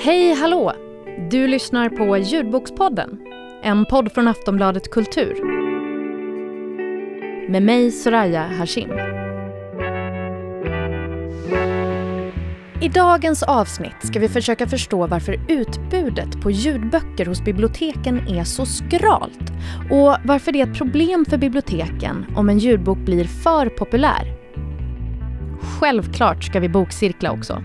Hej hallå! Du lyssnar på Ljudbokspodden, en podd från Aftonbladet Kultur. Med mig Soraya Hashim. I dagens avsnitt ska vi försöka förstå varför utbudet på ljudböcker hos biblioteken är så skralt och varför det är ett problem för biblioteken om en ljudbok blir för populär. Självklart ska vi bokcirkla också.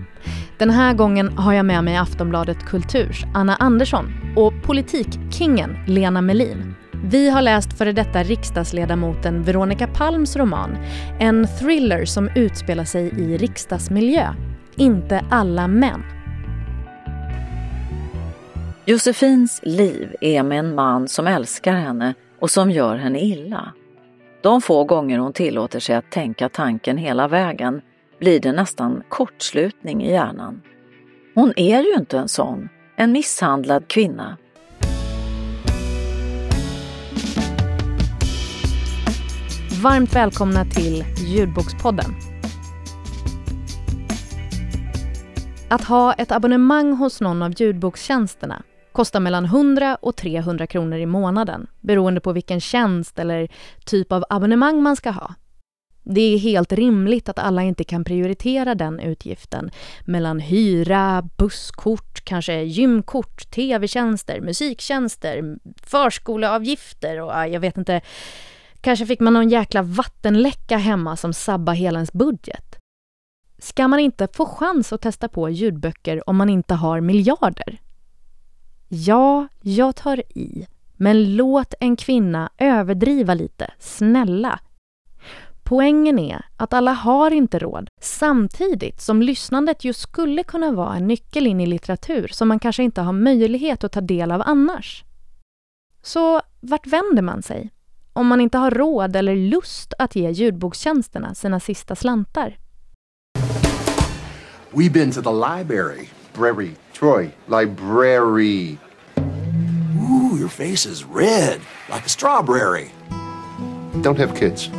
Den här gången har jag med mig Aftonbladet Kulturs Anna Andersson och politikkingen Lena Melin. Vi har läst före detta riksdagsledamoten Veronica Palms roman, en thriller som utspelar sig i riksdagsmiljö. Inte alla män. Josefins liv är med en man som älskar henne och som gör henne illa. De få gånger hon tillåter sig att tänka tanken hela vägen blir det nästan kortslutning i hjärnan. Hon är ju inte en sån, en misshandlad kvinna. Varmt välkomna till Ljudbokspodden. Att ha ett abonnemang hos någon av ljudbokstjänsterna kostar mellan 100 och 300 kronor i månaden beroende på vilken tjänst eller typ av abonnemang man ska ha. Det är helt rimligt att alla inte kan prioritera den utgiften mellan hyra, busskort, kanske gymkort, tv-tjänster, musiktjänster, förskoleavgifter och jag vet inte, kanske fick man någon jäkla vattenläcka hemma som sabbar hela ens budget. Ska man inte få chans att testa på ljudböcker om man inte har miljarder? Ja, jag tar i. Men låt en kvinna överdriva lite, snälla. Poängen är att alla har inte råd samtidigt som lyssnandet ju skulle kunna vara en nyckel in i litteratur som man kanske inte har möjlighet att ta del av annars. Så vart vänder man sig? Om man inte har råd eller lust att ge ljudbokstjänsterna sina sista slantar. We've been to the library. Brary. Troy. Library. Ooh, your face is red, like a strawberry. Don't have kids.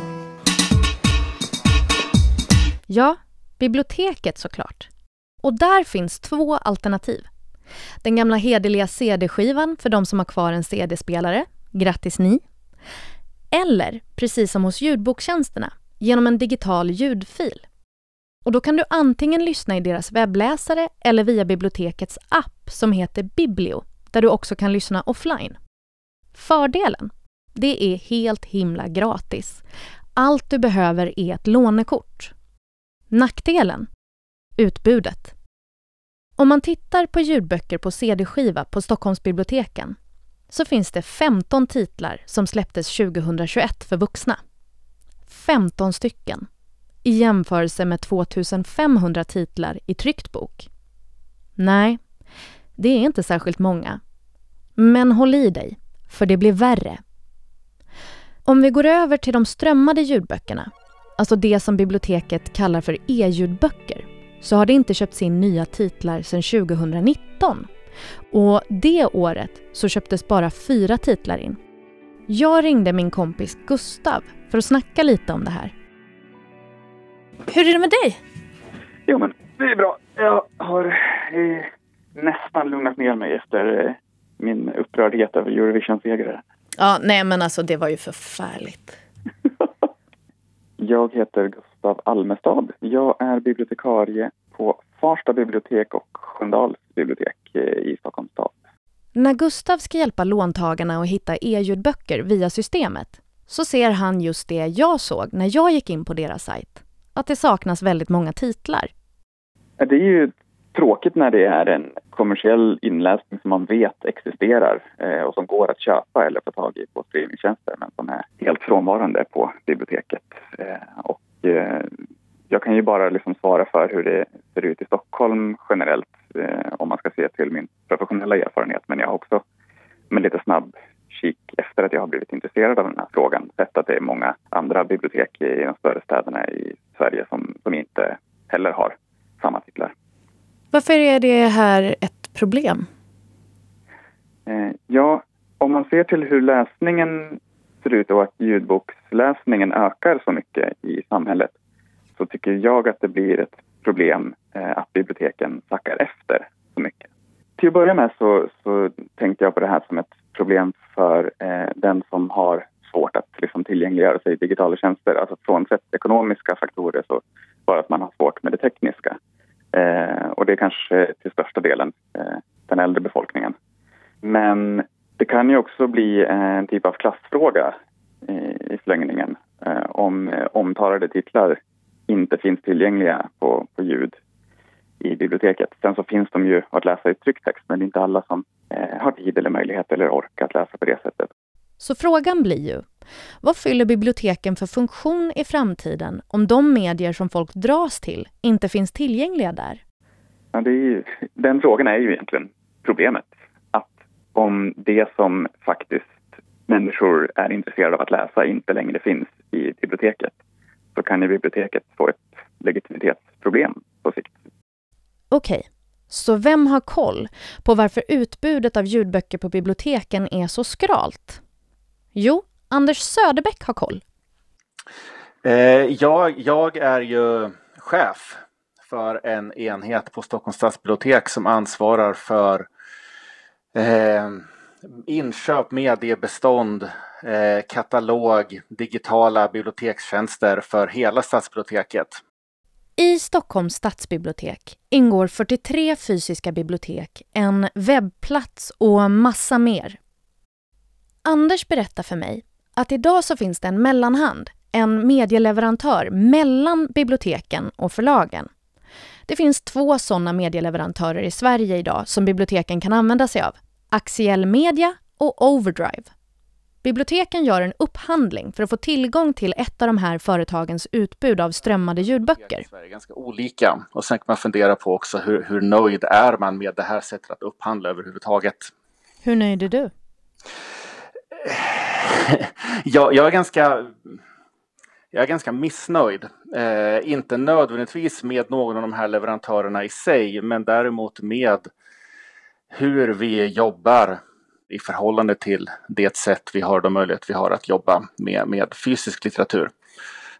Ja, biblioteket såklart. Och där finns två alternativ. Den gamla hederliga CD-skivan för de som har kvar en CD-spelare. Grattis ni! Eller, precis som hos ljudboktjänsterna, genom en digital ljudfil. Och då kan du antingen lyssna i deras webbläsare eller via bibliotekets app som heter Biblio, där du också kan lyssna offline. Fördelen? Det är helt himla gratis. Allt du behöver är ett lånekort. Nackdelen? Utbudet. Om man tittar på ljudböcker på CD-skiva på Stockholmsbiblioteken så finns det 15 titlar som släpptes 2021 för vuxna. 15 stycken i jämförelse med 2500 titlar i tryckt bok. Nej, det är inte särskilt många. Men håll i dig, för det blir värre. Om vi går över till de strömmade ljudböckerna alltså det som biblioteket kallar för e-ljudböcker, så har det inte köpts in nya titlar sedan 2019. Och det året så köptes bara fyra titlar in. Jag ringde min kompis Gustav för att snacka lite om det här. Hur är det med dig? Jo, men det är bra. Jag har eh, nästan lugnat ner mig efter eh, min upprördhet över Eurovision-segrare. Ja, nej men alltså det var ju förfärligt. Jag heter Gustav Almestad. Jag är bibliotekarie på Farsta bibliotek och Sköndals bibliotek eh, i Stockholms stad. När Gustav ska hjälpa låntagarna att hitta e-ljudböcker via systemet så ser han just det jag såg när jag gick in på deras sajt. Att det saknas väldigt många titlar. Det är ju tråkigt när det är en kommersiell inläsning som man vet existerar eh, och som går att köpa eller få tag i på streamingtjänster men som är helt frånvarande på biblioteket. Eh, och eh, jag kan ju bara liksom svara för hur det ser ut i Stockholm generellt eh, om man ska se till min professionella erfarenhet men jag har också med lite snabb kik efter att jag har blivit intresserad av den här frågan sett att det är många andra bibliotek i de större städerna i Sverige som, som inte heller har. Varför är det här ett problem? Eh, ja, om man ser till hur läsningen ser ut och att ljudboksläsningen ökar så mycket i samhället så tycker jag att det blir ett problem eh, att biblioteken sackar efter så mycket. till att börja med så, så tänkte jag på det här som ett problem för eh, den som har svårt att liksom, tillgängliggöra sig digitala tjänster. Alltså frånsett ekonomiska faktorer så bara att man har svårt med det tekniska. Eh, och det är kanske till största delen eh, den äldre befolkningen. Men det kan ju också bli en typ av klassfråga i, i förlängningen eh, om eh, omtalade titlar inte finns tillgängliga på, på ljud i biblioteket. Sen så finns de ju att läsa i trycktext men det är inte alla som eh, har tid eller möjlighet eller ork att läsa på det sättet. Så frågan blir ju, vad fyller biblioteken för funktion i framtiden om de medier som folk dras till inte finns tillgängliga där? Ja, ju, den frågan är ju egentligen problemet. Att om det som faktiskt människor är intresserade av att läsa inte längre finns i biblioteket så kan ju biblioteket få ett legitimitetsproblem på sikt. Okej, okay. så vem har koll på varför utbudet av ljudböcker på biblioteken är så skralt? Jo, Anders Söderbäck har koll. Eh, jag, jag är ju chef för en enhet på Stockholms stadsbibliotek som ansvarar för eh, inköp, mediebestånd, eh, katalog, digitala bibliotekstjänster för hela stadsbiblioteket. I Stockholms stadsbibliotek ingår 43 fysiska bibliotek, en webbplats och massa mer. Anders berättar för mig att idag så finns det en mellanhand, en medieleverantör mellan biblioteken och förlagen. Det finns två sådana medieleverantörer i Sverige idag som biblioteken kan använda sig av. Axiell Media och Overdrive. Biblioteken gör en upphandling för att få tillgång till ett av de här företagens utbud av strömmade ljudböcker. Det är ganska olika och sen kan man fundera på också hur, hur nöjd är man med det här sättet att upphandla överhuvudtaget. Hur nöjd är du? jag, jag, är ganska jag är ganska missnöjd. Eh, inte nödvändigtvis med någon av de här leverantörerna i sig, men däremot med hur vi jobbar i förhållande till det sätt vi har, de möjlighet vi har att jobba med, med fysisk litteratur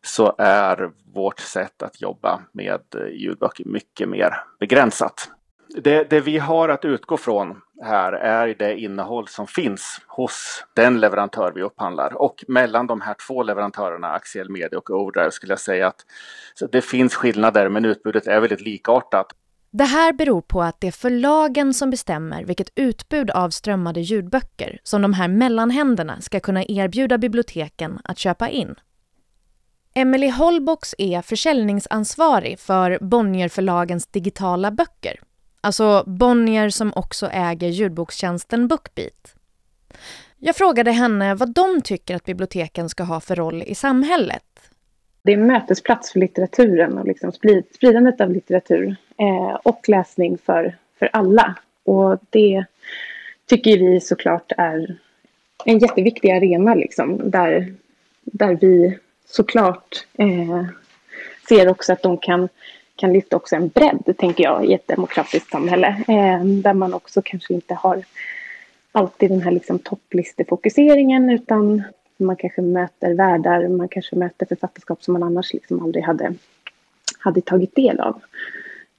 så är vårt sätt att jobba med eh, ljudböcker mycket mer begränsat. Det, det, vi har att utgå från här är det innehåll som finns hos den leverantör vi upphandlar. Och mellan de här två leverantörerna, Axial Media och Overdrive, skulle jag säga att det finns skillnader men utbudet är väldigt likartat. Det här beror på att det är förlagen som bestämmer vilket utbud av strömmade ljudböcker som de här mellanhänderna ska kunna erbjuda biblioteken att köpa in. Emily Holbox är försäljningsansvarig för Bonnierförlagens digitala böcker. Alltså Bonnier som också äger ljudbokstjänsten Bookbeat. Jag frågade henne vad de tycker att biblioteken ska ha för roll i samhället. Det är en mötesplats för litteraturen och liksom spridandet av litteratur eh, och läsning för, för alla. Och det tycker vi såklart är en jätteviktig arena liksom, där, där vi såklart eh, ser också att de kan kan lyfta också en bredd, tänker jag, i ett demokratiskt samhälle. Eh, där man också kanske inte har alltid den här liksom topplistefokuseringen utan man kanske möter världar, man kanske möter författarskap som man annars liksom aldrig hade, hade tagit del av.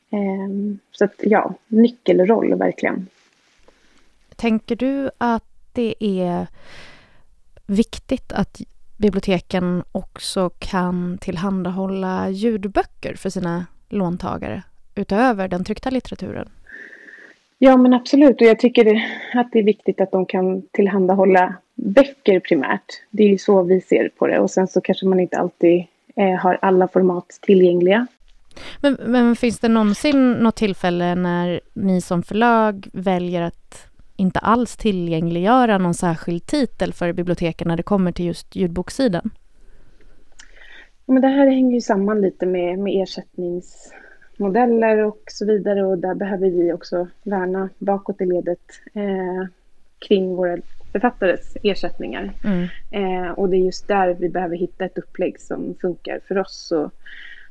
Eh, så att ja, nyckelroll verkligen. Tänker du att det är viktigt att biblioteken också kan tillhandahålla ljudböcker för sina låntagare utöver den tryckta litteraturen? Ja men absolut och jag tycker att det är viktigt att de kan tillhandahålla böcker primärt. Det är ju så vi ser på det och sen så kanske man inte alltid eh, har alla format tillgängliga. Men, men finns det någonsin något tillfälle när ni som förlag väljer att inte alls tillgängliggöra någon särskild titel för biblioteken när det kommer till just ljudbokssidan? Men det här hänger ju samman lite med, med ersättningsmodeller och så vidare och där behöver vi också värna bakåt i ledet eh, kring våra författares ersättningar. Mm. Eh, och det är just där vi behöver hitta ett upplägg som funkar för oss. Så,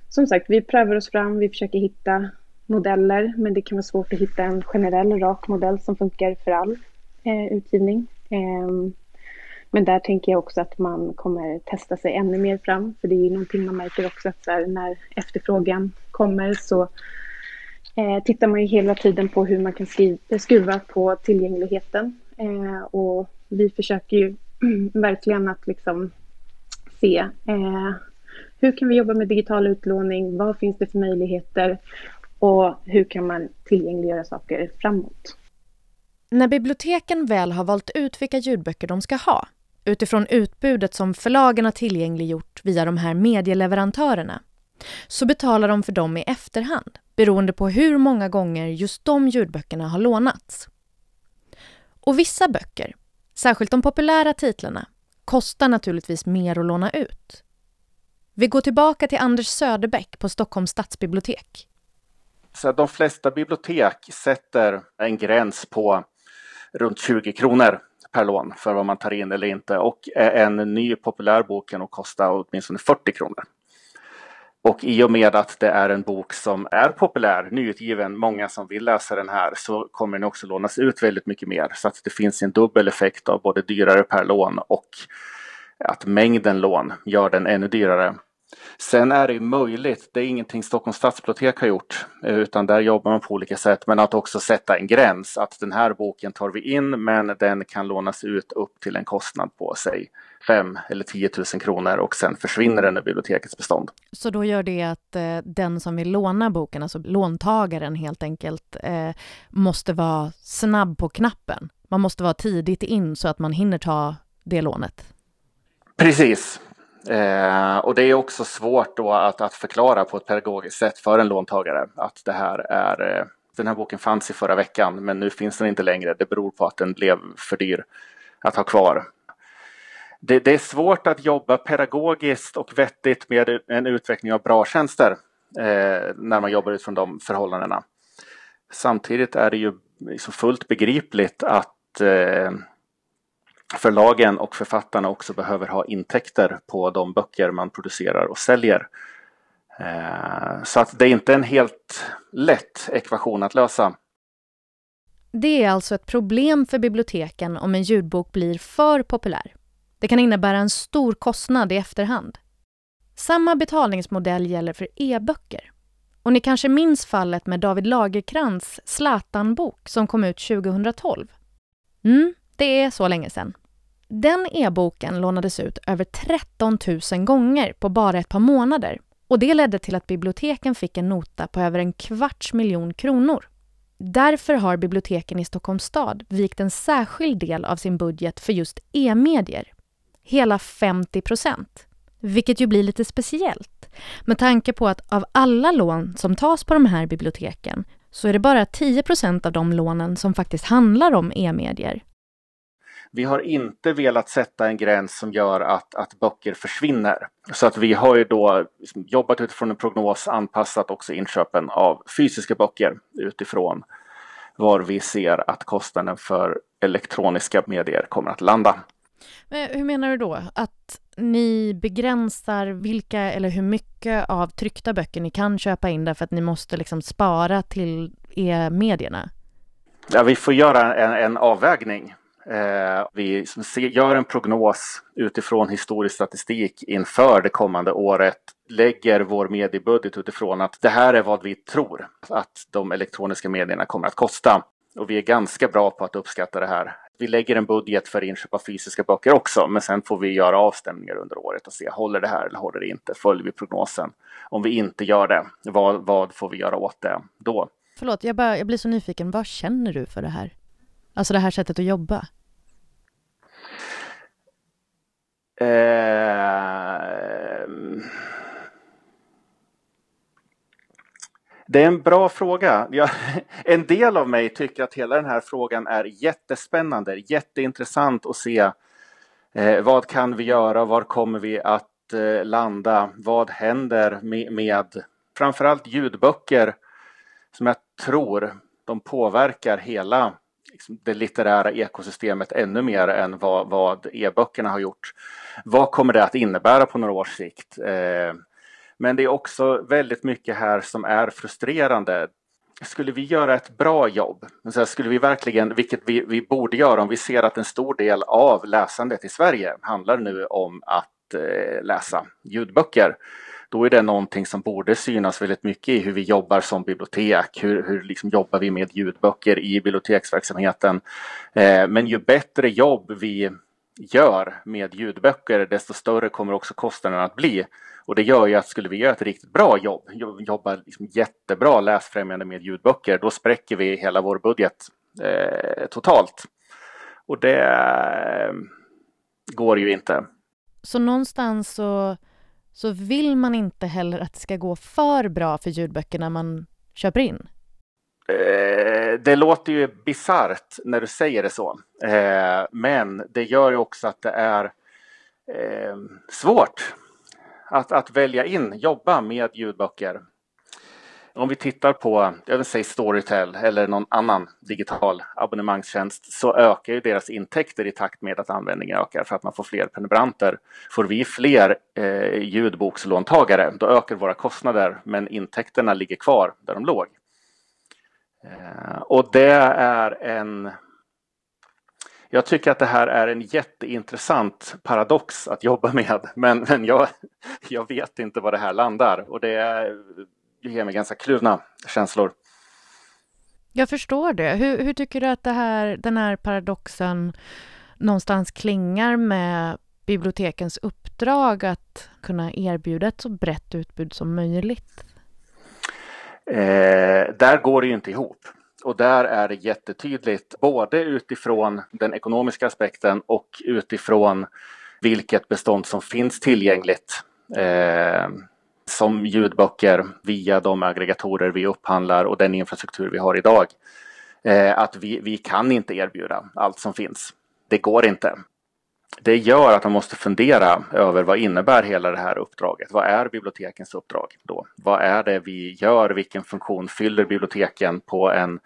som sagt, vi prövar oss fram, vi försöker hitta modeller men det kan vara svårt att hitta en generell rak modell som funkar för all eh, utgivning. Men där tänker jag också att man kommer testa sig ännu mer fram. För det är ju någonting man märker också att här, när efterfrågan kommer så eh, tittar man ju hela tiden på hur man kan skriva, skruva på tillgängligheten. Eh, och vi försöker ju verkligen att liksom se eh, hur kan vi jobba med digital utlåning? Vad finns det för möjligheter? Och hur kan man tillgängliggöra saker framåt? När biblioteken väl har valt ut vilka ljudböcker de ska ha utifrån utbudet som förlagen har tillgängliggjort via de här medieleverantörerna så betalar de för dem i efterhand beroende på hur många gånger just de ljudböckerna har lånats. Och vissa böcker, särskilt de populära titlarna, kostar naturligtvis mer att låna ut. Vi går tillbaka till Anders Söderbäck på Stockholms stadsbibliotek. Så de flesta bibliotek sätter en gräns på runt 20 kronor per lån för vad man tar in eller inte och en ny populär bok kan nog kosta åtminstone 40 kronor. Och i och med att det är en bok som är populär, nyutgiven, många som vill läsa den här, så kommer den också lånas ut väldigt mycket mer. Så att det finns en dubbel effekt av både dyrare per lån och att mängden lån gör den ännu dyrare. Sen är det möjligt, det är ingenting Stockholms stadsbibliotek har gjort, utan där jobbar man på olika sätt, men att också sätta en gräns, att den här boken tar vi in, men den kan lånas ut upp till en kostnad på, säg 5 eller 10 000 kronor och sen försvinner den ur bibliotekets bestånd. Så då gör det att eh, den som vill låna boken, alltså låntagaren helt enkelt, eh, måste vara snabb på knappen. Man måste vara tidigt in så att man hinner ta det lånet. Precis, Eh, och det är också svårt då att, att förklara på ett pedagogiskt sätt för en låntagare att det här är, eh, den här boken fanns i förra veckan men nu finns den inte längre. Det beror på att den blev för dyr att ha kvar. Det, det är svårt att jobba pedagogiskt och vettigt med en utveckling av bra tjänster eh, när man jobbar utifrån de förhållandena. Samtidigt är det ju liksom fullt begripligt att eh, förlagen och författarna också behöver ha intäkter på de böcker man producerar och säljer. Eh, så att det är inte en helt lätt ekvation att lösa. Det är alltså ett problem för biblioteken om en ljudbok blir för populär. Det kan innebära en stor kostnad i efterhand. Samma betalningsmodell gäller för e-böcker. Och ni kanske minns fallet med David Lagerkrans Zlatan-bok som kom ut 2012. Mm, det är så länge sedan. Den e-boken lånades ut över 13 000 gånger på bara ett par månader och det ledde till att biblioteken fick en nota på över en kvarts miljon kronor. Därför har biblioteken i Stockholms stad vikt en särskild del av sin budget för just e-medier. Hela 50 procent. Vilket ju blir lite speciellt med tanke på att av alla lån som tas på de här biblioteken så är det bara 10 procent av de lånen som faktiskt handlar om e-medier. Vi har inte velat sätta en gräns som gör att, att böcker försvinner. Så att vi har ju då liksom jobbat utifrån en prognos, anpassat också inköpen av fysiska böcker utifrån var vi ser att kostnaden för elektroniska medier kommer att landa. Men hur menar du då? Att ni begränsar vilka eller hur mycket av tryckta böcker ni kan köpa in därför att ni måste liksom spara till e-medierna? Ja, vi får göra en, en avvägning. Eh, vi gör en prognos utifrån historisk statistik inför det kommande året, lägger vår mediebudget utifrån att det här är vad vi tror att de elektroniska medierna kommer att kosta. Och vi är ganska bra på att uppskatta det här. Vi lägger en budget för inköp av fysiska böcker också, men sen får vi göra avstämningar under året och se, håller det här eller håller det inte? Följer vi prognosen? Om vi inte gör det, vad, vad får vi göra åt det då? Förlåt, jag, bara, jag blir så nyfiken. Vad känner du för det här? Alltså det här sättet att jobba? Eh, det är en bra fråga. Jag, en del av mig tycker att hela den här frågan är jättespännande, jätteintressant att se. Eh, vad kan vi göra? Var kommer vi att eh, landa? Vad händer med, med framförallt ljudböcker som jag tror de påverkar hela liksom, det litterära ekosystemet ännu mer än vad, vad e-böckerna har gjort. Vad kommer det att innebära på några års sikt? Eh, men det är också väldigt mycket här som är frustrerande. Skulle vi göra ett bra jobb, skulle vi verkligen, vilket vi, vi borde göra om vi ser att en stor del av läsandet i Sverige handlar nu om att eh, läsa ljudböcker då är det någonting som borde synas väldigt mycket i hur vi jobbar som bibliotek. Hur, hur liksom jobbar vi med ljudböcker i biblioteksverksamheten? Eh, men ju bättre jobb vi gör med ljudböcker, desto större kommer också kostnaderna att bli. Och det gör ju att skulle vi göra ett riktigt bra jobb, jobba liksom jättebra läsfrämjande med ljudböcker, då spräcker vi hela vår budget eh, totalt. Och det eh, går ju inte. Så någonstans så, så vill man inte heller att det ska gå för bra för ljudböckerna man köper in? Eh, det låter ju bisarrt när du säger det så. Eh, men det gör ju också att det är eh, svårt att, att välja in, jobba med ljudböcker. Om vi tittar på, jag vill säga Storytel eller någon annan digital abonnemangstjänst så ökar ju deras intäkter i takt med att användningen ökar för att man får fler prenumeranter. Får vi fler eh, ljudbokslåntagare då ökar våra kostnader men intäkterna ligger kvar där de låg. Eh, och det är en jag tycker att det här är en jätteintressant paradox att jobba med, men, men jag, jag vet inte var det här landar och det ger mig ganska kluvna känslor. Jag förstår det. Hur, hur tycker du att det här, den här paradoxen någonstans klingar med bibliotekens uppdrag att kunna erbjuda ett så brett utbud som möjligt? Eh, där går det ju inte ihop. Och där är det jättetydligt, både utifrån den ekonomiska aspekten och utifrån vilket bestånd som finns tillgängligt. Eh, som ljudböcker via de aggregatorer vi upphandlar och den infrastruktur vi har idag. Eh, att vi, vi kan inte erbjuda allt som finns. Det går inte det gör att man måste fundera över vad innebär hela det här uppdraget? Vad är bibliotekens uppdrag då? Vad är det vi gör? Vilken funktion fyller biblioteken på en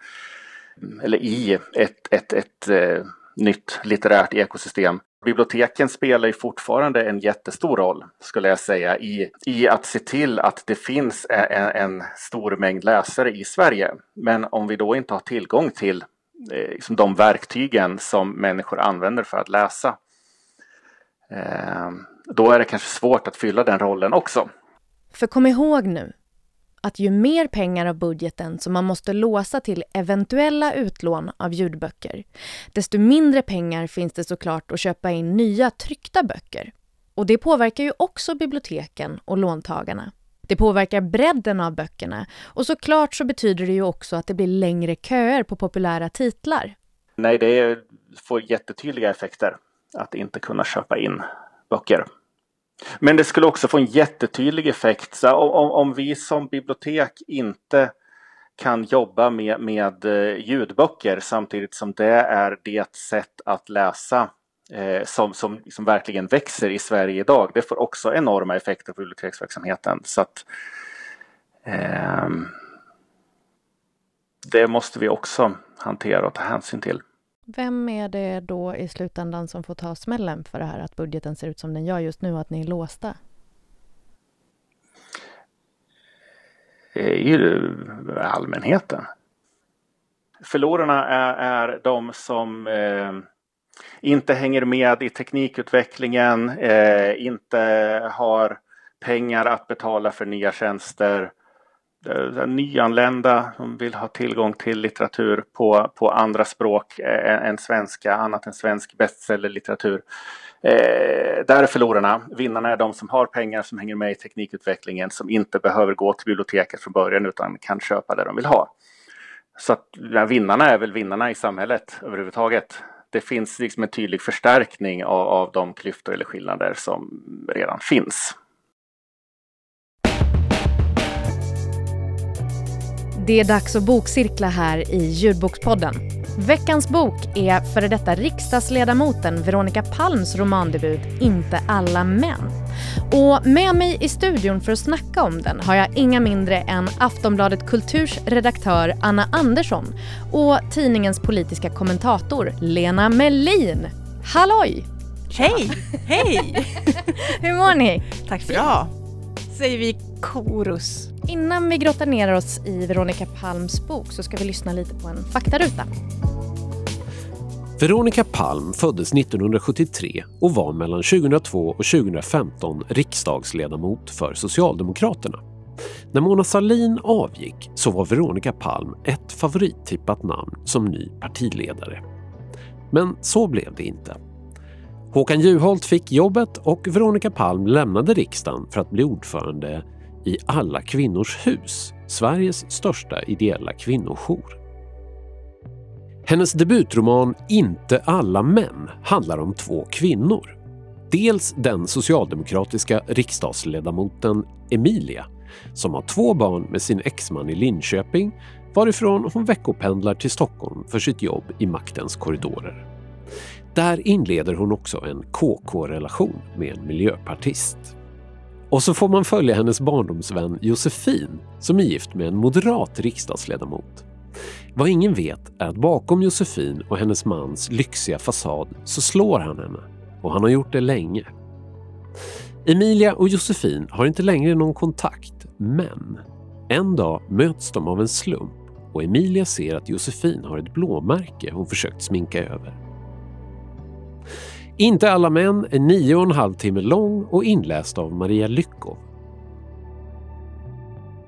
eller i ett, ett, ett, ett eh, nytt litterärt ekosystem? Biblioteken spelar ju fortfarande en jättestor roll, skulle jag säga, i, i att se till att det finns en, en stor mängd läsare i Sverige. Men om vi då inte har tillgång till eh, liksom de verktygen som människor använder för att läsa, eh, då är det kanske svårt att fylla den rollen också. För kom ihåg nu att ju mer pengar av budgeten som man måste låsa till eventuella utlån av ljudböcker, desto mindre pengar finns det såklart att köpa in nya tryckta böcker. Och det påverkar ju också biblioteken och låntagarna. Det påverkar bredden av böckerna och såklart så betyder det ju också att det blir längre köer på populära titlar. Nej, det får jättetydliga effekter att inte kunna köpa in böcker. Men det skulle också få en jättetydlig effekt. Så om, om vi som bibliotek inte kan jobba med, med eh, ljudböcker samtidigt som det är det sätt att läsa eh, som, som, som verkligen växer i Sverige idag. Det får också enorma effekter på biblioteksverksamheten. Så att, eh, det måste vi också hantera och ta hänsyn till. Vem är det då i slutändan som får ta smällen för det här att budgeten ser ut som den gör just nu och att ni är låsta? Det är ju allmänheten. Förlorarna är, är de som eh, inte hänger med i teknikutvecklingen, eh, inte har pengar att betala för nya tjänster, Eh, Eh, nyanlända som vill ha tillgång till litteratur på, på andra språk eh, än svenska, annat än svensk bestsellerlitteratur. Eh, där är förlorarna. Vinnarna är de som har pengar, som hänger med i teknikutvecklingen, som inte behöver gå till biblioteket från början utan kan köpa det de vill ha. Så att ja, vinnarna är väl vinnarna i samhället överhuvudtaget. Det finns liksom en tydlig förstärkning av, av de klyftor eller skillnader som redan finns. Det är dags att bokcirkla här i Ljudbokspodden. Veckans bok är före detta riksdagsledamoten Veronica Palms romandebut Inte alla män. Och med mig i studion för att snacka om den har jag inga mindre än Aftonbladet Kulturs redaktör Anna Andersson och tidningens politiska kommentator Lena Melin. Halloj! Hej! Hej! Hur mår ni? Tack Bra, säger vi korus. Innan vi grottar ner oss i Veronica Palms bok så ska vi lyssna lite på en faktaruta. Veronica Palm föddes 1973 och var mellan 2002 och 2015 riksdagsledamot för Socialdemokraterna. När Mona Sahlin avgick så var Veronica Palm ett favorittippat namn som ny partiledare. Men så blev det inte. Håkan Juholt fick jobbet och Veronica Palm lämnade riksdagen för att bli ordförande i Alla kvinnors hus, Sveriges största ideella kvinnojour. Hennes debutroman Inte alla män handlar om två kvinnor. Dels den socialdemokratiska riksdagsledamoten Emilia som har två barn med sin exman i Linköping varifrån hon veckopendlar till Stockholm för sitt jobb i maktens korridorer. Där inleder hon också en KK-relation med en miljöpartist. Och så får man följa hennes barndomsvän Josefin som är gift med en moderat riksdagsledamot. Vad ingen vet är att bakom Josefin och hennes mans lyxiga fasad så slår han henne. Och han har gjort det länge. Emilia och Josefin har inte längre någon kontakt, men en dag möts de av en slump och Emilia ser att Josefin har ett blåmärke hon försökt sminka över. Inte alla män är nio och en halv timme lång och inläst av Maria Lyckov.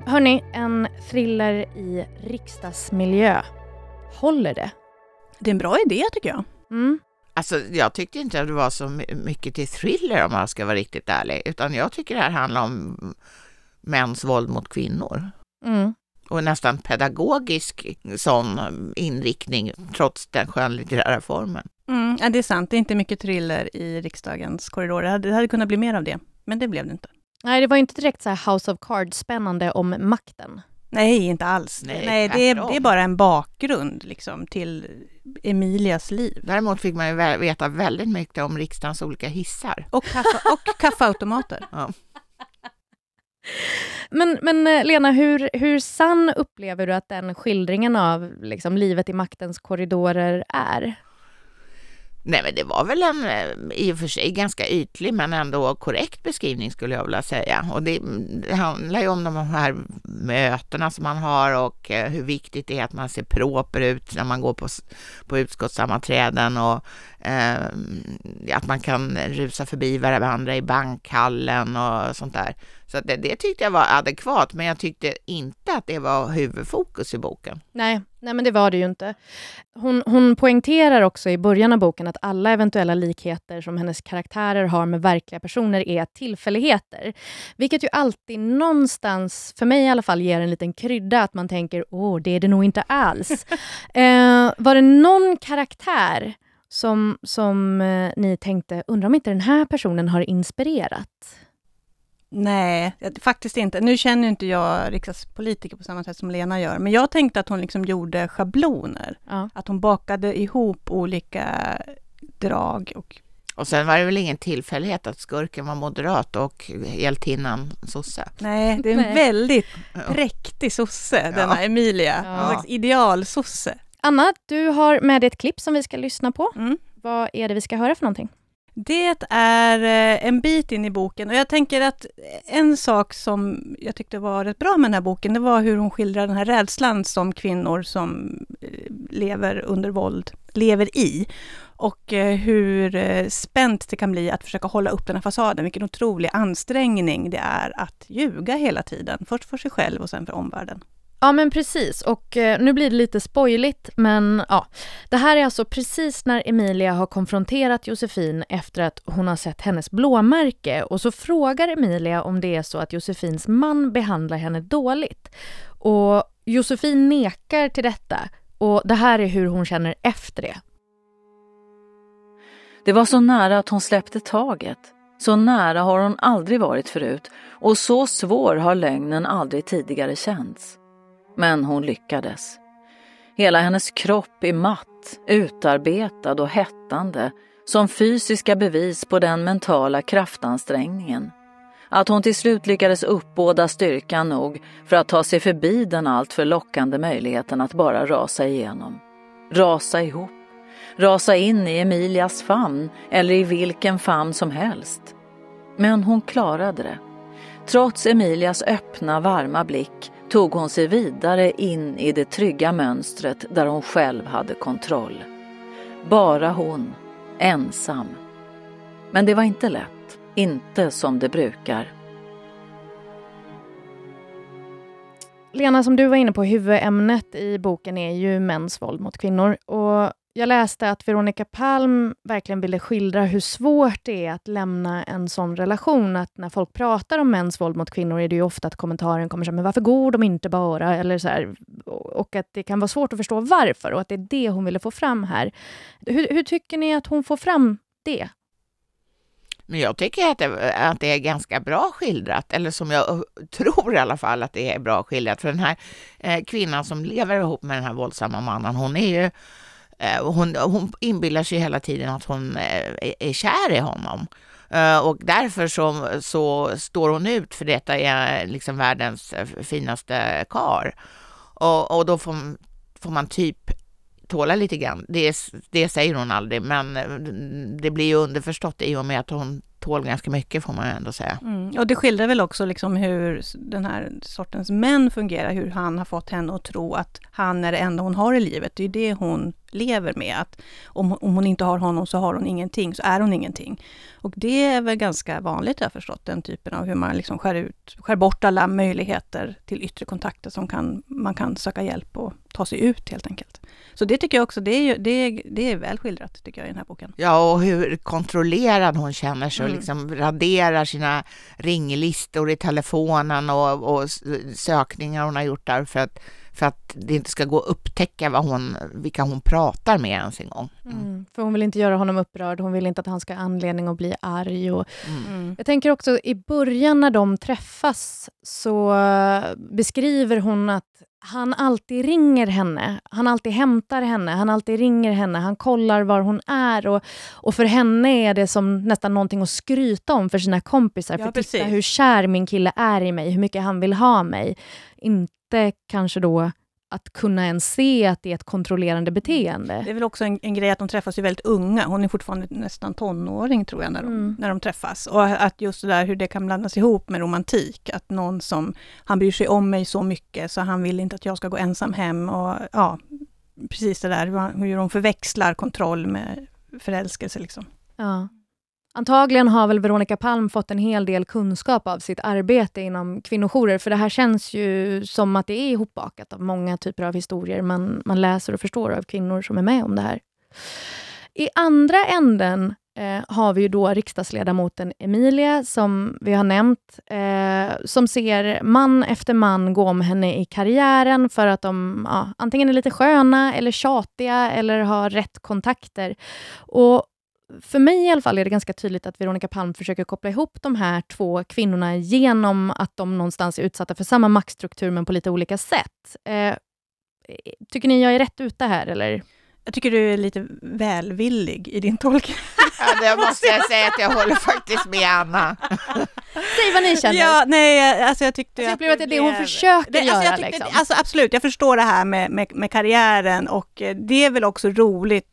Hörni, en thriller i riksdagsmiljö. Håller det? Det är en bra idé tycker jag. Mm. Alltså, jag tyckte inte att det var så mycket till thriller om man ska vara riktigt ärlig, utan jag tycker det här handlar om mäns våld mot kvinnor. Mm. Och nästan pedagogisk sån inriktning, trots den skönlitterära formen. Mm, ja, det är sant, det är inte mycket thriller i riksdagens korridorer. Det hade, det hade kunnat bli mer av det, men det blev det inte. Nej, det var inte direkt så här House of Cards-spännande om makten. Nej, inte alls. Nej, Nej det, är, det är bara en bakgrund liksom, till Emilias liv. Däremot fick man ju veta väldigt mycket om riksdagens olika hissar. Och, kaffe, och kaffeautomater. Ja. Men, men eh, Lena, hur, hur sann upplever du att den skildringen av liksom, livet i maktens korridorer är? Nej, men det var väl en eh, i och för sig ganska ytlig men ändå korrekt beskrivning skulle jag vilja säga. Och det, det handlar ju om de här mötena som man har och eh, hur viktigt det är att man ser proper ut när man går på, på utskottssammanträden och eh, att man kan rusa förbi varandra i bankhallen och sånt där. Så det, det tyckte jag var adekvat, men jag tyckte inte att det var huvudfokus i boken. Nej, nej men det var det ju inte. Hon, hon poängterar också i början av boken att alla eventuella likheter som hennes karaktärer har med verkliga personer är tillfälligheter. Vilket ju alltid någonstans, för mig i alla fall, ger en liten krydda att man tänker åh, det är det nog inte alls. eh, var det någon karaktär som, som eh, ni tänkte, undrar om inte den här personen har inspirerat? Nej, faktiskt inte. Nu känner inte jag riksdagspolitiker på samma sätt som Lena gör, men jag tänkte att hon liksom gjorde schabloner. Ja. Att hon bakade ihop olika drag och Och sen var det väl ingen tillfällighet att skurken var moderat och hjältinnan sosse. Nej, det är en Nej. väldigt präktig sosse, denna Emilia. Ja. En slags idealsosse. Anna, du har med dig ett klipp som vi ska lyssna på. Mm. Vad är det vi ska höra för någonting? Det är eh, en bit in i boken och jag tänker att en sak som jag tyckte var rätt bra med den här boken, det var hur hon skildrar den här rädslan som kvinnor som eh, lever under våld lever i. Och eh, hur spänt det kan bli att försöka hålla upp den här fasaden. Vilken otrolig ansträngning det är att ljuga hela tiden. Först för sig själv och sen för omvärlden. Ja men precis och eh, nu blir det lite spoiligt men ja. Det här är alltså precis när Emilia har konfronterat Josefin efter att hon har sett hennes blåmärke och så frågar Emilia om det är så att Josefins man behandlar henne dåligt. Och Josefin nekar till detta och det här är hur hon känner efter det. Det var så nära att hon släppte taget. Så nära har hon aldrig varit förut och så svår har lögnen aldrig tidigare känts. Men hon lyckades. Hela hennes kropp är matt, utarbetad och hettande som fysiska bevis på den mentala kraftansträngningen. Att hon till slut lyckades uppbåda styrkan nog för att ta sig förbi den alltför lockande möjligheten att bara rasa igenom. Rasa ihop rasa in i Emilias famn eller i vilken famn som helst. Men hon klarade det. Trots Emilias öppna, varma blick tog hon sig vidare in i det trygga mönstret där hon själv hade kontroll. Bara hon, ensam. Men det var inte lätt, inte som det brukar. Lena, som du var inne på, huvudämnet i boken är ju mäns våld mot kvinnor. Och jag läste att Veronica Palm verkligen ville skildra hur svårt det är att lämna en sån relation. Att när folk pratar om mäns våld mot kvinnor är det ju ofta att kommentaren kommer så här, men varför går de inte bara? Eller så här, och att det kan vara svårt att förstå varför och att det är det hon ville få fram här. Hur, hur tycker ni att hon får fram det? Men jag tycker att det, att det är ganska bra skildrat, eller som jag eh, tror i alla fall att det är bra skildrat. För den här eh, kvinnan som lever ihop med den här våldsamma mannen, hon är ju Eh, hon, hon inbillar sig hela tiden att hon eh, är kär i honom. Eh, och därför så, så står hon ut för detta är eh, liksom världens finaste kar. Och, och då får, får man typ tåla lite grann. Det, det säger hon aldrig, men det blir ju underförstått i och med att hon tål ganska mycket får man ju ändå säga. Mm. Och det skildrar väl också liksom hur den här sortens män fungerar, hur han har fått henne att tro att han är det enda hon har i livet. Det är det hon lever med, att om, om hon inte har honom så har hon ingenting, så är hon ingenting. Och det är väl ganska vanligt, jag har förstått, den typen av hur man liksom skär, ut, skär bort alla möjligheter till yttre kontakter som kan, man kan söka hjälp och ta sig ut helt enkelt. Så det tycker jag också, det är, det är, det är väl skildrat tycker jag i den här boken. Ja, och hur kontrollerad hon känner sig och mm. liksom raderar sina ringlistor i telefonen och, och sökningar hon har gjort där för att för att det inte ska gå att upptäcka vad hon, vilka hon pratar med ens en gång. Mm. Mm, för hon vill inte göra honom upprörd, hon vill inte att han ska ha anledning att bli arg. Och mm. mm. Jag tänker också i början när de träffas så beskriver hon att han alltid ringer henne, han alltid hämtar henne, han alltid ringer henne, han kollar var hon är och, och för henne är det som nästan någonting att skryta om för sina kompisar. Ja, för precis. titta hur kär min kille är i mig, hur mycket han vill ha mig. Inte kanske då att kunna ens se att det är ett kontrollerande beteende. Det är väl också en, en grej att de träffas ju väldigt unga. Hon är fortfarande nästan tonåring tror jag när de, mm. när de träffas. Och att just det där hur det kan blandas ihop med romantik. Att någon som, han bryr sig om mig så mycket så han vill inte att jag ska gå ensam hem. Och ja, precis det där hur de förväxlar kontroll med förälskelse liksom. Ja. Antagligen har väl Veronica Palm fått en hel del kunskap av sitt arbete inom kvinnojourer, för det här känns ju som att det är ihopbakat av många typer av historier man, man läser och förstår av kvinnor som är med om det här. I andra änden eh, har vi ju då riksdagsledamoten Emilia, som vi har nämnt, eh, som ser man efter man gå om henne i karriären för att de ja, antingen är lite sköna eller tjatiga eller har rätt kontakter. Och för mig i alla fall är det ganska tydligt att Veronica Palm försöker koppla ihop de här två kvinnorna genom att de någonstans är utsatta för samma maktstruktur men på lite olika sätt. Eh, tycker ni jag är rätt ute här eller? Jag tycker du är lite välvillig i din tolkning. Ja, det måste jag säga att jag håller faktiskt med Anna. Säg vad ni känner. Ja, nej, alltså jag tyckte alltså, att det är det hon försöker det, alltså, göra. Tyckte, liksom. alltså absolut, jag förstår det här med, med, med karriären och eh, det är väl också roligt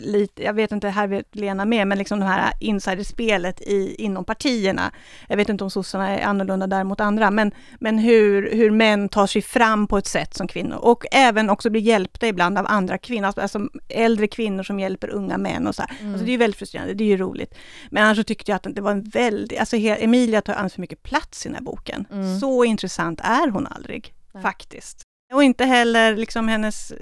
lite, jag vet inte, här vet Lena med, men liksom det här insiderspelet i, inom partierna. Jag vet inte om sossarna är annorlunda där mot andra, men, men hur, hur män tar sig fram på ett sätt som kvinnor och även också blir hjälpta ibland av andra kvinnor, alltså, alltså äldre kvinnor som hjälper unga män och så mm. Alltså det är väldigt frustrerande, det är ju roligt. Men annars så tyckte jag att det var en väldigt, alltså Emilia tar alldeles för mycket plats i den här boken. Mm. Så intressant är hon aldrig, Nej. faktiskt. Och inte heller liksom hennes eh,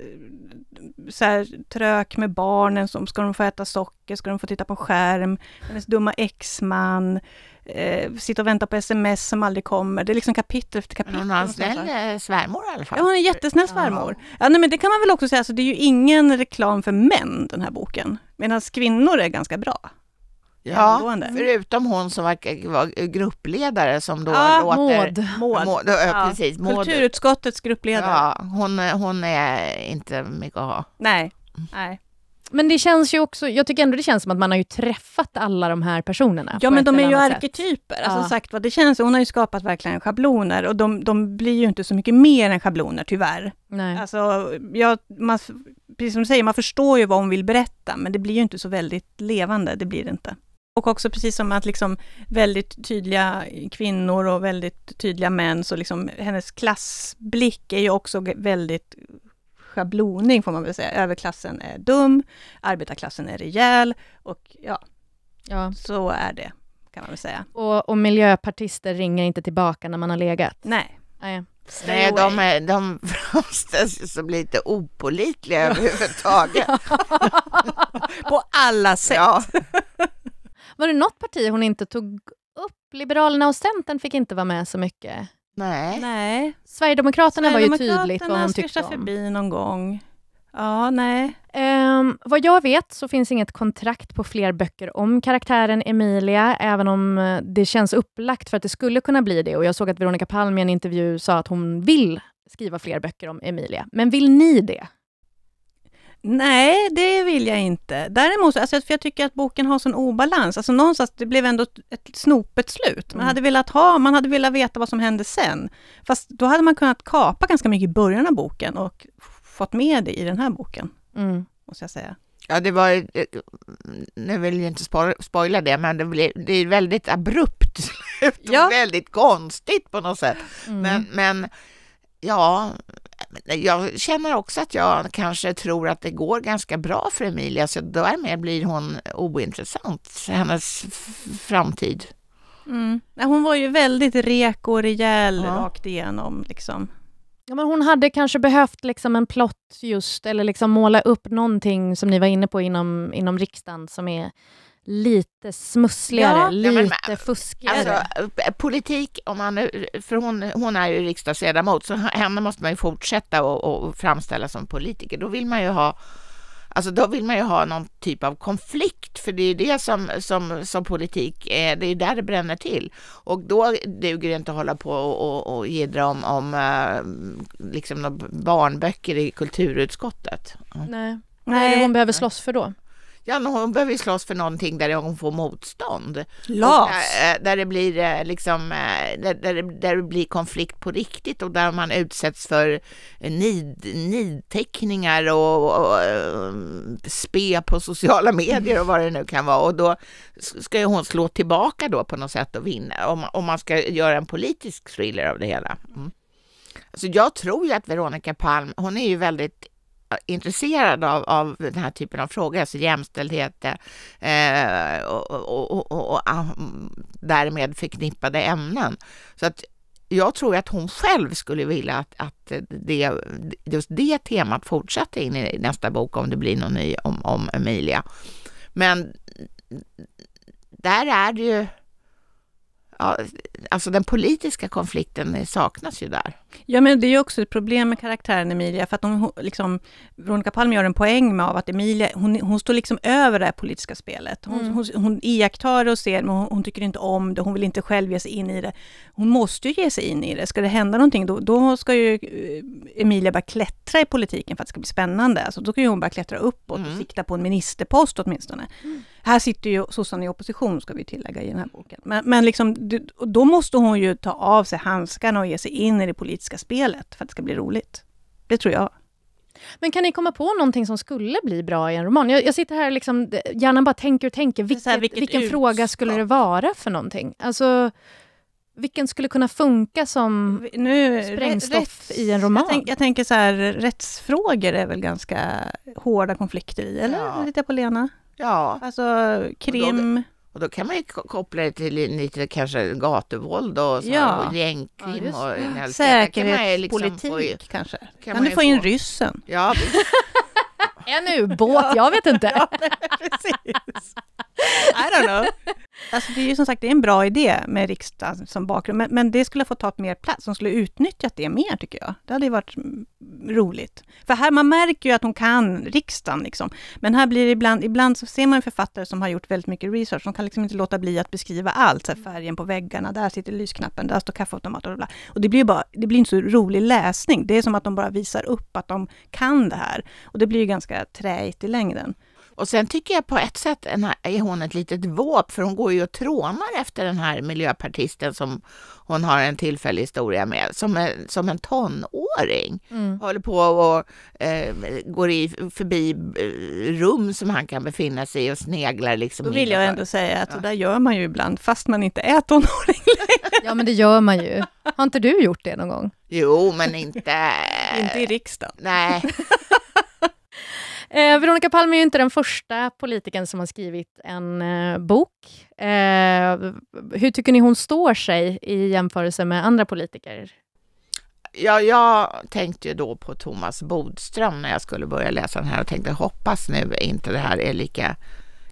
så här, trök med barnen, som ska de få äta socker, ska de få titta på skärm, hennes dumma exman, eh, sitta och vänta på sms som aldrig kommer. Det är liksom kapitel efter kapitel. hon har en snäll eh, svärmor i alla fall. Ja, hon är en jättesnäll svärmor. Ja, nej, men det kan man väl också säga, alltså, det är ju ingen reklam för män, den här boken. Medan kvinnor är ganska bra. Ja, förutom hon som var, var gruppledare som då ja, låter... Maud. Maud. Ja, precis, Maud. Kulturutskottets gruppledare. Ja, hon, hon är inte mycket att ha. Nej. Nej. Men det känns ju också, jag tycker ändå det känns som att man har ju träffat alla de här personerna. Ja men de är ju arketyper, alltså ja. sagt vad det känns, hon har ju skapat verkligen schabloner och de, de blir ju inte så mycket mer än schabloner tyvärr. Nej. Alltså, jag, man, precis som du säger, man förstår ju vad hon vill berätta, men det blir ju inte så väldigt levande, det blir det inte. Och också precis som att liksom väldigt tydliga kvinnor och väldigt tydliga män, så liksom hennes klassblick är ju också väldigt schabloning får man väl säga. Överklassen är dum, arbetarklassen är rejäl och ja, Ja. så är det kan man väl säga. Och, och miljöpartister ringer inte tillbaka när man har legat. Nej. Nej. Nej, de, är, de framställs ju som lite opolitliga överhuvudtaget. På alla sätt. Ja. Var det något parti hon inte tog upp? Liberalerna och Centern fick inte vara med så mycket. Nej. Nej. Sverigedemokraterna var ju tydligt vad Sverigedemokraterna hon tyckte om. förbi någon gång. Ja, nej. Ehm, vad jag vet så finns inget kontrakt på fler böcker om karaktären Emilia, även om eh, det känns upplagt för att det skulle kunna bli det. Och jag såg att Veronica Palm i en intervju sa att hon vill skriva fler böcker om Emilia. Men vill ni det? Nej, det vill jag inte. Däremot, alltså, för jag tycker att boken har sån obalans. Alltså någonstans, det blev ändå ett- snopet slut. Man Mm. hade velat ha, man hade velat veta vad som hände sen. Fast då hade man kunnat kapa ganska mycket i början av boken och fått med det i den här boken, Mm. måste jag säga. Ja, det var ju- eh, Nu vill jag inte spo- spoila det, men det, blir, det är väldigt abrupt slut Ja. väldigt konstigt på något sätt. Mm. Men, men ja, jag känner också att jag kanske tror att det går ganska bra för Emilia, så därmed blir hon ointressant, hennes framtid. Mm. Hon var ju väldigt rek och rejäl Ja. rakt igenom. Liksom. Ja, men hon hade kanske behövt liksom en plott just, eller liksom måla upp någonting som ni var inne på inom, inom riksdagen som är lite smussligare, Ja, lite ja, men- fuskigare. Alltså, eh, politik, om man, nu- för hon, hon är ju riksdagsledamot, så henne måste man ju fortsätta och, och framställa som politiker. Då vill man ju ha Alltså då vill man ju ha någon typ av konflikt, för det är ju det som, som, som politik är, det är där det bränner till. Och då duger det inte att hålla på och, och, och jiddra om, om eh, liksom några barnböcker i kulturutskottet. Nej. Vad är det hon behöver slåss för då? Ja, men hon behöver ju slåss för någonting där hon får motstånd. LAS. Och, eh, där det blir eh, liksom, eh, där, där, där det blir konflikt på riktigt och där man utsätts för nid, nidteckningar och, och spe på sociala medier och vad det nu kan vara. Och då ska ju hon slå tillbaka då på något sätt och vinna, om, om man ska göra en politisk thriller av det hela. Mm. Alltså jag tror ju att Veronica Palm, hon är ju väldigt intresserad av, av den här typen av frågor, alltså jämställdhet eh, och, och, och, och, och ah, därmed förknippade ämnen. Så att jag tror att hon själv skulle vilja att, att det, just det temat fortsätter in i nästa bok om det blir någon ny om, om Emilia. Men där är det ju Ja, alltså den politiska konflikten saknas ju där. Ja, men det är ju också ett problem med karaktären Emilia, för att hon, liksom, Veronica Palm gör en poäng med av att Emilia, hon, hon står liksom över det här politiska spelet. Hon, Mm. hon, hon iakttar och ser, men hon, hon tycker inte om det, hon vill inte själv ge sig in i det. Hon måste ju ge sig in i det. Ska det hända någonting, då, då ska ju eh, Emilia börja klättra i politiken för att det ska bli spännande. Alltså, då ska ju hon börja klättra uppåt och sikta på en ministerpost åtminstone. Här sitter ju sossarna i opposition, ska vi tillägga i den här boken. Men, men liksom, då måste hon ju ta av sig handskarna och ge sig in i det politiska spelet för att det ska bli roligt. Det tror jag. Men kan ni komma på någonting som skulle bli bra i en roman? Jag, jag sitter här och liksom, hjärnan bara tänker och tänker. Vilket, vilket vilken ut- fråga skulle det vara för någonting? Alltså, vilken skulle kunna funka som Nu, sprängstoff rätts- i en roman? Jag, tänk, jag tänker så här, rättsfrågor är väl ganska hårda konflikter i, eller? Ja. Lite på Lena? Ja. Alltså krim... Och då kan man ju ko- koppla det till lite kanske gatuvåld och så, Ja. och gängkrim Ja, och en där kan liksom Säkerhetspolitik få- kanske. kan Kan, man du få in få- ryssen? Ja. En ubåt, jag vet inte. Precis. I don't know. Alltså det är ju som sagt det är en bra idé med riksdagen som bakgrund, men, men det skulle få ta mer plats. De skulle utnyttjat det mer tycker jag. Det hade ju varit mm, roligt. För här, man märker ju att hon kan riksdagen liksom. Men här blir det ibland, ibland så ser man författare som har gjort väldigt mycket research. De kan liksom inte låta bli att beskriva allt. Så här, färgen på väggarna, där sitter lysknappen, där står kaffeautomaten och bla. Och det blir ju bara, det blir inte så rolig läsning. Det är som att de bara visar upp att de kan det här. Och det blir ju ganska träigt i längden. Och sen tycker jag på ett sätt är hon ett litet våp, för hon går ju och trånar efter den här miljöpartisten som hon har en tillfällig historia med, som, är, som en tonåring. Mm. Håller på och eh, går i, förbi eh, rum som han kan befinna sig i och sneglar liksom. Då vill jag ändå säga att ja. det där gör man ju ibland, fast man inte är tonåring längre. Ja, men det gör man ju. Har inte du gjort det någon gång? Jo, men inte... inte i riksdagen. Nej. Eh, Veronica Palm är ju inte den första politikern som har skrivit en eh, bok. Eh, hur tycker ni hon står sig i jämförelse med andra politiker? Ja, jag tänkte ju då på Thomas Bodström när jag skulle börja läsa den här och tänkte hoppas nu inte det här är lika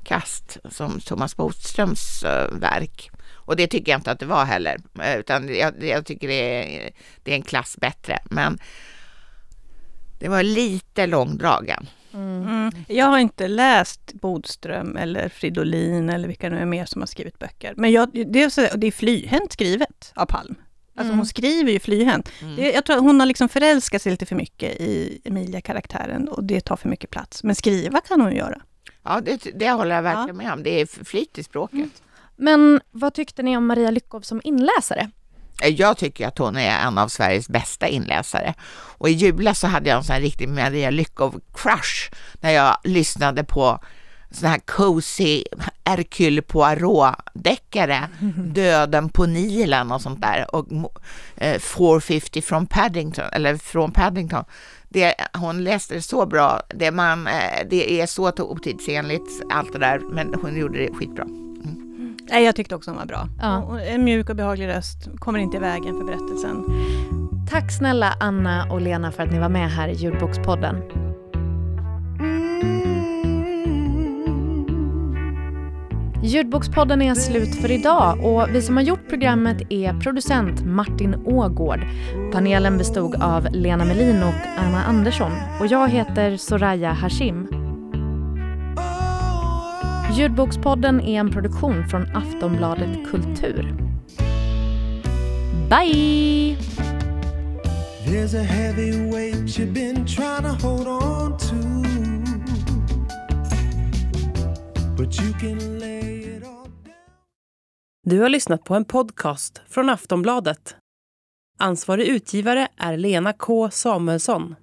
kast som Thomas Bodströms eh, verk. Och det tycker jag inte att det var heller, eh, utan jag, jag tycker det är, det är en klass bättre. Men det var lite långdragen. Mm. Mm. Jag har inte läst Bodström eller Fridolin eller vilka nu är mer som har skrivit böcker. Men jag, det, är så, det är flyhänt skrivet av Palm. Alltså mm. hon skriver ju flyhänt. Mm. Det, jag tror att hon har liksom förälskat sig lite för mycket i Emilia-karaktären och det tar för mycket plats. Men skriva kan hon göra. Ja, det, det håller jag verkligen ja. med om. Det är flyt i språket. Mm. Men vad tyckte ni om Maria Lyckov som inläsare? Jag tycker att hon är en av Sveriges bästa inläsare. Och i julas så hade jag en sån här riktig Maria Lyckov-crush när jag lyssnade på sån här cozy Hercule Poirot-deckare, Döden på Nilen och sånt där och eh, 450 från Paddington, eller från Paddington. Det, hon läste det så bra, det, man, eh, det är så otidsenligt allt det där, men hon gjorde det skitbra. Nej, jag tyckte också hon var bra. Ja. En mjuk och behaglig röst, kommer inte i vägen för berättelsen. Tack snälla Anna och Lena för att ni var med här i Ljudbokspodden. Ljudbokspodden är slut för idag och vi som har gjort programmet är producent Martin Ågård. Panelen bestod av Lena Melin och Anna Andersson och jag heter Soraya Hashim. Ljudbokspodden är en produktion från Aftonbladet Kultur. Bye! There's a heavy weight you've been trying to hold on to But you can lay it all down Du har lyssnat på en podcast från Aftonbladet. Ansvarig utgivare är Lena K Samuelsson.